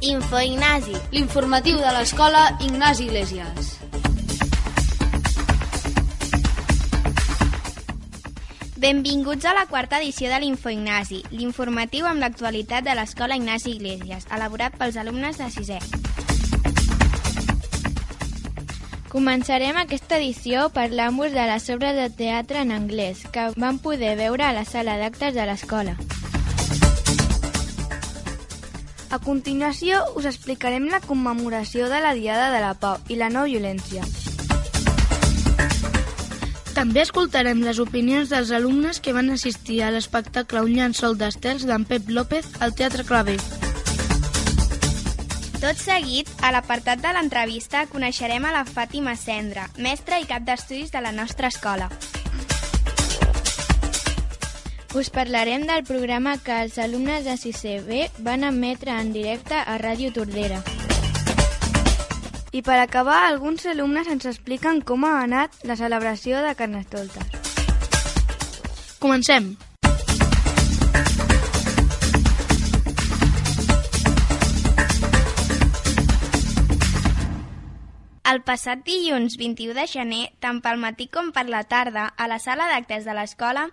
Info Ignasi. L'informatiu de l'escola Ignasi Iglesias. Benvinguts a la quarta edició de l'Info Ignasi, l'informatiu amb l'actualitat de l'escola Ignasi Iglesias, elaborat pels alumnes de sisè. Començarem aquesta edició parlant-vos de les obres de teatre en anglès que vam poder veure a la sala d'actes de l'escola. A continuació us explicarem la commemoració de la Diada de la Pau i la no violència. També escoltarem les opinions dels alumnes que van assistir a l'espectacle Un llençol d'estels d'en Pep López al Teatre Clavé. Tot seguit, a l'apartat de l'entrevista, coneixerem a la Fàtima Cendra, mestra i cap d'estudis de la nostra escola. Us parlarem del programa que els alumnes de 6B van emetre en directe a Ràdio Tordera. I per acabar, alguns alumnes ens expliquen com ha anat la celebració de Carnestoltes. Comencem! Passat dilluns 21 de gener, tant pel matí com per la tarda, a la sala d'actes de l'escola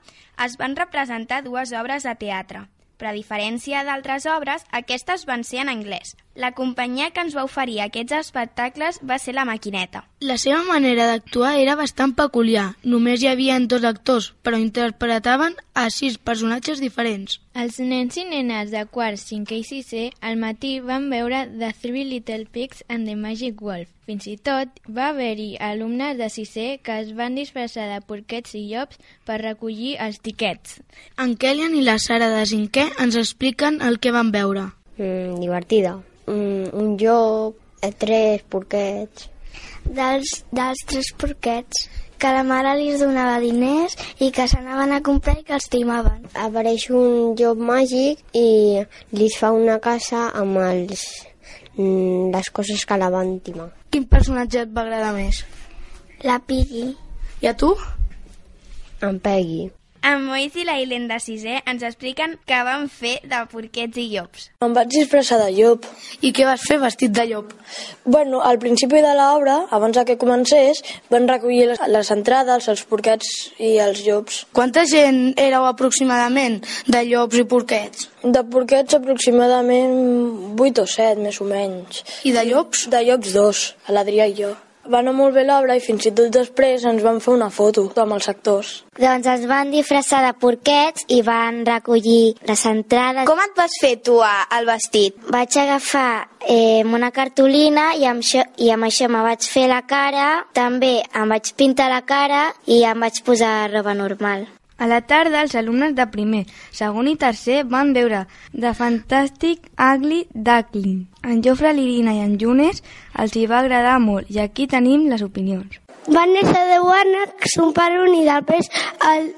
es van representar dues obres de teatre. Però a diferència d'altres obres, aquestes van ser en anglès. La companyia que ens va oferir aquests espectacles va ser la Maquineta. La seva manera d'actuar era bastant peculiar. Només hi havia dos actors, però interpretaven a sis personatges diferents. Els nens i nenes de quart, cinquè i sisè al matí van veure The Three Little Pigs and the Magic Wolf. Fins i tot va haver-hi alumnes de sisè que es van disfressar de porquets i llops per recollir els tiquets. En Kellyan i la Sara de cinquè ens expliquen el que van veure. Mm, divertida. Mm, un llop, tres porquets. Dels, dels tres porquets que la mare li donava diners i que s'anaven a comprar i que els timaven. Apareix un llop màgic i li fa una casa amb els, mm, les coses que la van timar. Quin personatge et va agradar més? La Piggy. I a tu? En Peggy. En Mois i la Ilen de sisè ens expliquen què van fer de porquets i llops. Em vaig disfressar de llop. I què vas fer vestit de llop? Bueno, al principi de l'obra, abans de que comencés, van recollir les, les entrades, els porquets i els llops. Quanta gent éreu aproximadament de llops i porquets? De porquets aproximadament 8 o 7, més o menys. I de llops? De llops dos, l'Adrià i jo. Va anar molt bé l'obra i fins i tot després ens van fer una foto amb els actors. Doncs es van disfressar de porquets i van recollir les entrades. Com et vas fer tu al vestit? Vaig agafar eh, una cartolina i amb, això, i amb això me vaig fer la cara, també em vaig pintar la cara i em vaig posar roba normal. A la tarda, els alumnes de primer, segon i tercer van veure The Fantastic Ugly Duckling. En Jofre, l'Irina i en Junes els hi va agradar molt i aquí tenim les opinions. Vanessa de Warner, son pare i després el,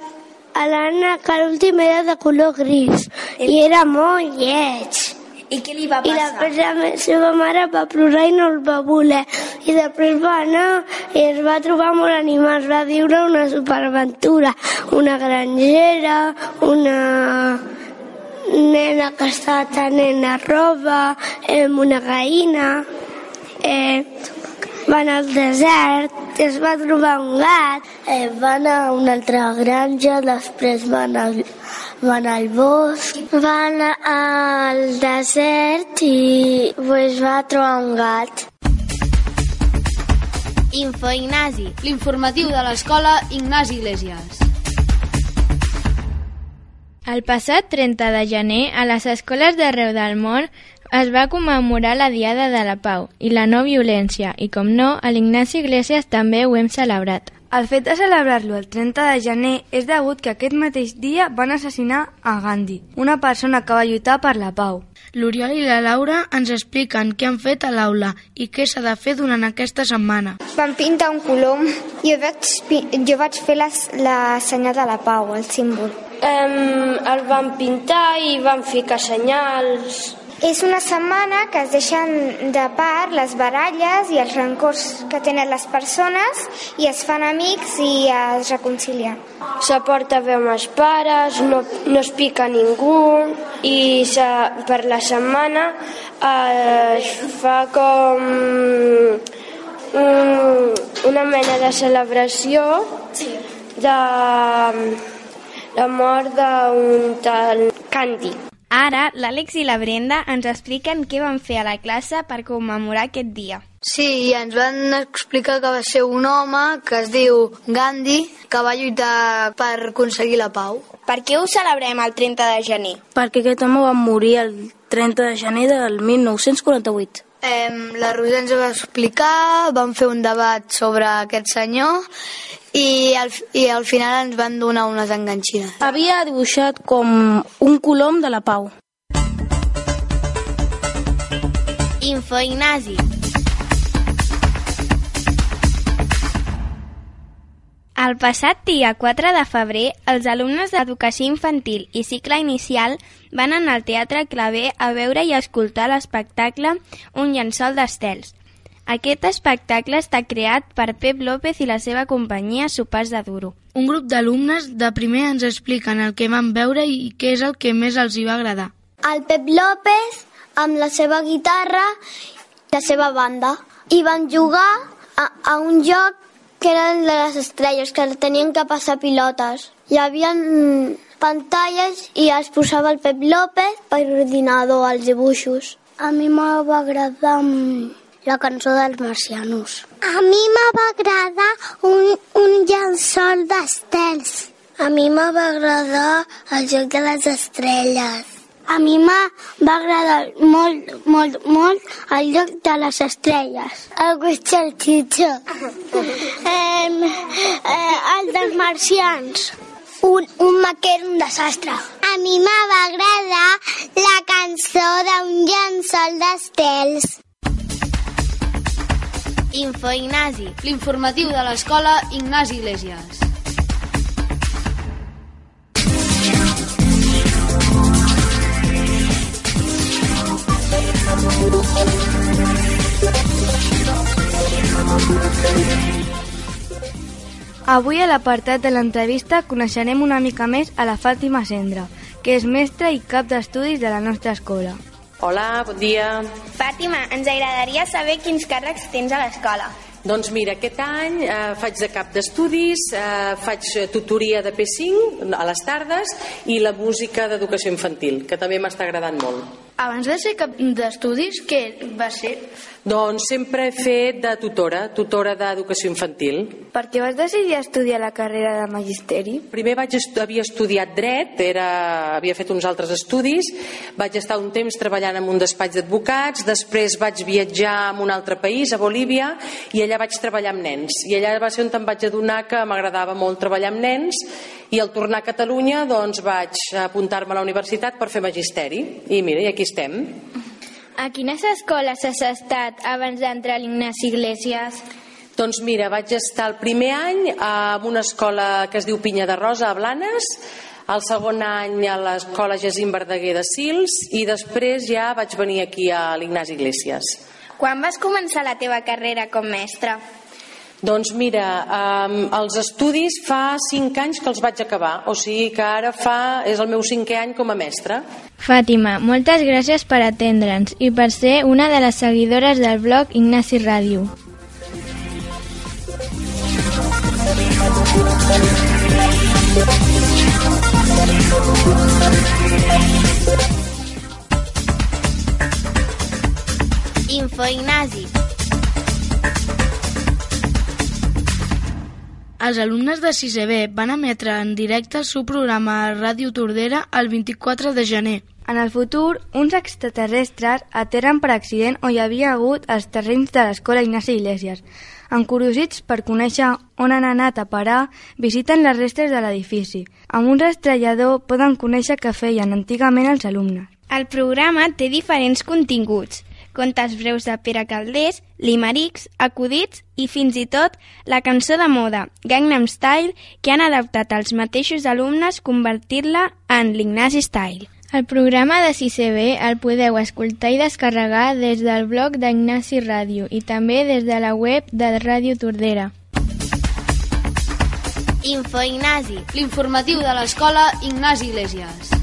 que l'últim era de color gris i era molt lleig. I què li va I passar? després la seva mare va plorar i no el va voler. I després va anar i es va trobar molt animals. Va viure una superaventura. Una grangera, una nena que estava tenent la roba, eh, una gallina, eh, va anar al desert, es va trobar un gat, eh, va anar a una altra granja, després va anar, va anar al bosc, va anar al desert i pues, va trobar un gat. Info Ignasi. L'informatiu de l'escola Ignasi Iglesias. El passat 30 de gener, a les escoles d'arreu del món es va commemorar la Diada de la Pau i la no violència i, com no, a l'Ignasi Iglesias també ho hem celebrat. El fet de celebrar-lo el 30 de gener és degut que aquest mateix dia van assassinar a Gandhi, una persona que va lluitar per la pau. L'Oriol i la Laura ens expliquen què han fet a l'aula i què s'ha de fer durant aquesta setmana. Vam pintar un colom. Jo vaig, jo vaig fer la, la senyal de la pau, el símbol. Um, el vam pintar i vam ficar senyals És una setmana que es deixen de part les baralles i els rancors que tenen les persones i es fan amics i es reconcilien. S'aporta bé amb els pares, no, no es pica ningú i se, per la setmana eh, es fa com un, una mena de celebració de la mort d'un tal Candy. Ara, l'Àlex i la Brenda ens expliquen què van fer a la classe per commemorar aquest dia. Sí, i ens van explicar que va ser un home que es diu Gandhi, que va lluitar per aconseguir la pau. Per què ho celebrem el 30 de gener? Perquè aquest home va morir el 30 de gener del 1948. Eh, la Roser ens va explicar, vam fer un debat sobre aquest senyor i al, i al final ens van donar unes enganxines. Havia dibuixat com un colom de la pau. Info Ignasi. El passat dia 4 de febrer, els alumnes d'Educació Infantil i Cicle Inicial van anar al Teatre Clavé a veure i escoltar l'espectacle Un llençol d'estels. Aquest espectacle està creat per Pep López i la seva companyia Sopars de Duro. Un grup d'alumnes de primer ens expliquen el que van veure i què és el que més els hi va agradar. El Pep López amb la seva guitarra i la seva banda. I van jugar a, a un joc que eren de les estrelles, que tenien que passar pilotes. Hi havia pantalles i es posava el Pep López per ordinador als dibuixos. A mi me va agradar la cançó dels marcianos. A mi me va agradar un, un llençol d'estels. A mi me va agradar el joc de les estrelles. A mi agradar molt, molt, molt el lloc de les estrelles. El Guixalxitxo. eh, eh, el dels marcians. Un, un maquer, un desastre. A mi me va agradar la cançó d'un llençol d'estels. Info Ignasi. L'informatiu de l'escola Ignasi Iglesias. Avui a l'apartat de l'entrevista coneixerem una mica més a la Fàtima Cendra, que és mestra i cap d'estudis de la nostra escola. Hola, bon dia. Fàtima, ens agradaria saber quins càrrecs tens a l'escola. Doncs mira, aquest any eh, faig de cap d'estudis, eh, faig tutoria de P5 a les tardes i la música d'educació infantil, que també m'està agradant molt. Abans de ser cap d'estudis, què va ser? Doncs sempre he fet de tutora, tutora d'educació infantil. Per què vas decidir estudiar la carrera de Magisteri? Primer vaig estu havia estudiat dret, era, havia fet uns altres estudis, vaig estar un temps treballant en un despatx d'advocats, després vaig viatjar a un altre país, a Bolívia, i allà vaig treballar amb nens. I allà va ser on em vaig adonar que m'agradava molt treballar amb nens i al tornar a Catalunya doncs vaig apuntar-me a la universitat per fer magisteri i mira, i aquí estem. A quines escoles has estat abans d'entrar a l'Ignasi Iglesias? Doncs mira, vaig estar el primer any en una escola que es diu Pinya de Rosa a Blanes, el segon any a l'escola Jacint Verdaguer de Sils i després ja vaig venir aquí a l'Ignasi Iglesias. Quan vas començar la teva carrera com mestra? Doncs mira, um, els estudis fa 5 anys que els vaig acabar, o sigui que ara fa, és el meu cinquè any com a mestra. Fàtima, moltes gràcies per atendre'ns i per ser una de les seguidores del blog Ignasi Ràdio. Info Ignasi. Els alumnes de 6è B van emetre en directe el seu programa a Ràdio Tordera el 24 de gener. En el futur, uns extraterrestres aterren per accident on hi havia hagut els terrenys de l'escola Ignasi Iglesias. Encuriosits per conèixer on han anat a parar, visiten les restes de l'edifici. Amb un rastrellador poden conèixer què feien antigament els alumnes. El programa té diferents continguts, contes breus de Pere Caldés, limerics, acudits i fins i tot la cançó de moda Gangnam Style que han adaptat els mateixos alumnes convertir-la en l'Ignasi Style. El programa de 6B el podeu escoltar i descarregar des del blog d'Ignasi Ràdio i també des de la web de Ràdio Tordera. Info Ignasi, l'informatiu de l'escola Ignasi Iglesias.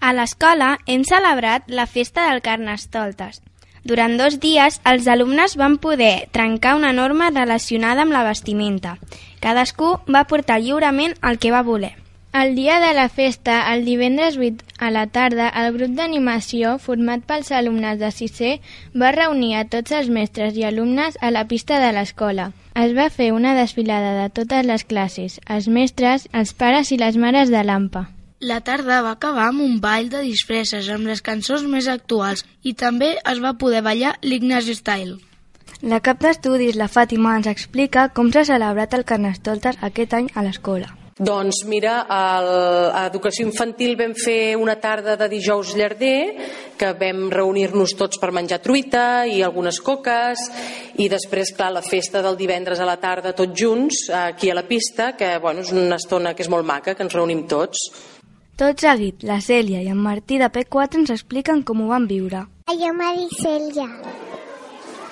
A l'escola hem celebrat la festa del Carnestoltes. Durant dos dies, els alumnes van poder trencar una norma relacionada amb la vestimenta. Cadascú va portar lliurement el que va voler. El dia de la festa, el divendres 8 a la tarda, el grup d'animació, format pels alumnes de 6è, va reunir a tots els mestres i alumnes a la pista de l'escola. Es va fer una desfilada de totes les classes, els mestres, els pares i les mares de l'AMPA. La tarda va acabar amb un ball de disfresses amb les cançons més actuals i també es va poder ballar l'Ignasi Style. La cap d'estudis, la Fàtima, ens explica com s'ha celebrat el Carnestoltes aquest any a l'escola. Doncs mira, el, a Educació Infantil vam fer una tarda de dijous llarder que vam reunir-nos tots per menjar truita i algunes coques i després, clar, la festa del divendres a la tarda tots junts aquí a la pista, que bueno, és una estona que és molt maca, que ens reunim tots. Tot seguit, la Cèlia i en Martí de P4 ens expliquen com ho van viure. Jo m'ha dit Cèlia.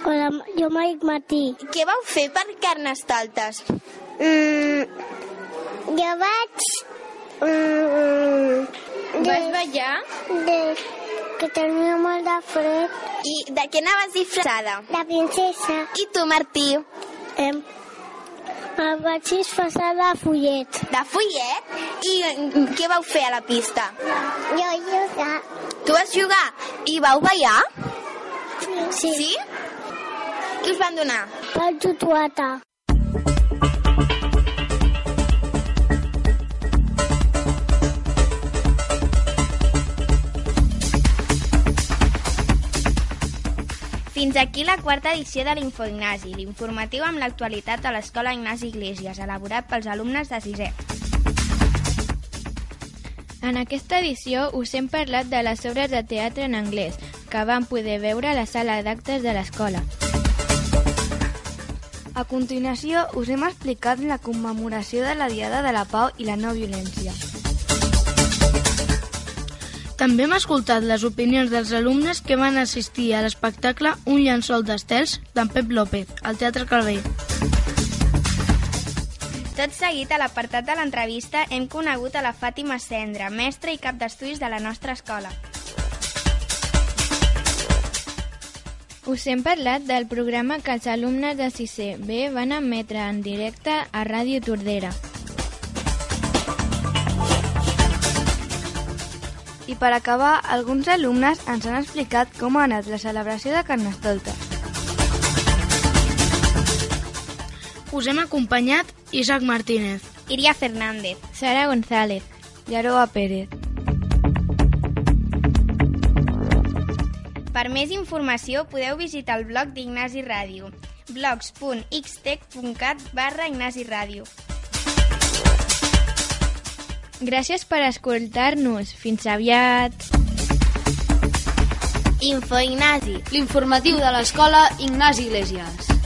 Hola, jo m'ha dit Martí. Què vau fer per Carnestoltes? Mm, jo vaig... Mm, Vas ballar? De, que tenia molt de fred. I de què anaves disfressada? De princesa. I tu, Martí? Em, em vaig disfressar de follet. De follet? I mm, què vau fer a la pista? Jo jugar. Tu vas jugar? I vau ballar? Sí. Sí? Què us van donar? Per tutuata. Fins aquí la quarta edició de l'Infoignasi, l'informatiu amb l'actualitat de l'Escola Ignasi Iglesias, elaborat pels alumnes de 6è. En aquesta edició us hem parlat de les obres de teatre en anglès que vam poder veure a la sala d'actes de l'escola. A continuació, us hem explicat la commemoració de la Diada de la Pau i la no violència. També hem escoltat les opinions dels alumnes que van assistir a l'espectacle Un llençol d'estels d'en Pep López, al Teatre Calvell. Tot seguit, a l'apartat de l'entrevista, hem conegut a la Fàtima Cendra, mestra i cap d'estudis de la nostra escola. Us hem parlat del programa que els alumnes de 6è B van emetre en directe a Ràdio Tordera. I per acabar, alguns alumnes ens han explicat com ha anat la celebració de Carnestoltes. Us hem acompanyat Isaac Martínez, Iria Fernández, Sara González i Aroa Pérez. Per més informació podeu visitar el blog d'Ignasi Ràdio, blogs.xtec.cat barra Ignasi Ràdio. Gràcies per escoltar-nos. Fins aviat. Info Ignasi, l'informatiu de l'escola Ignasi Iglesias.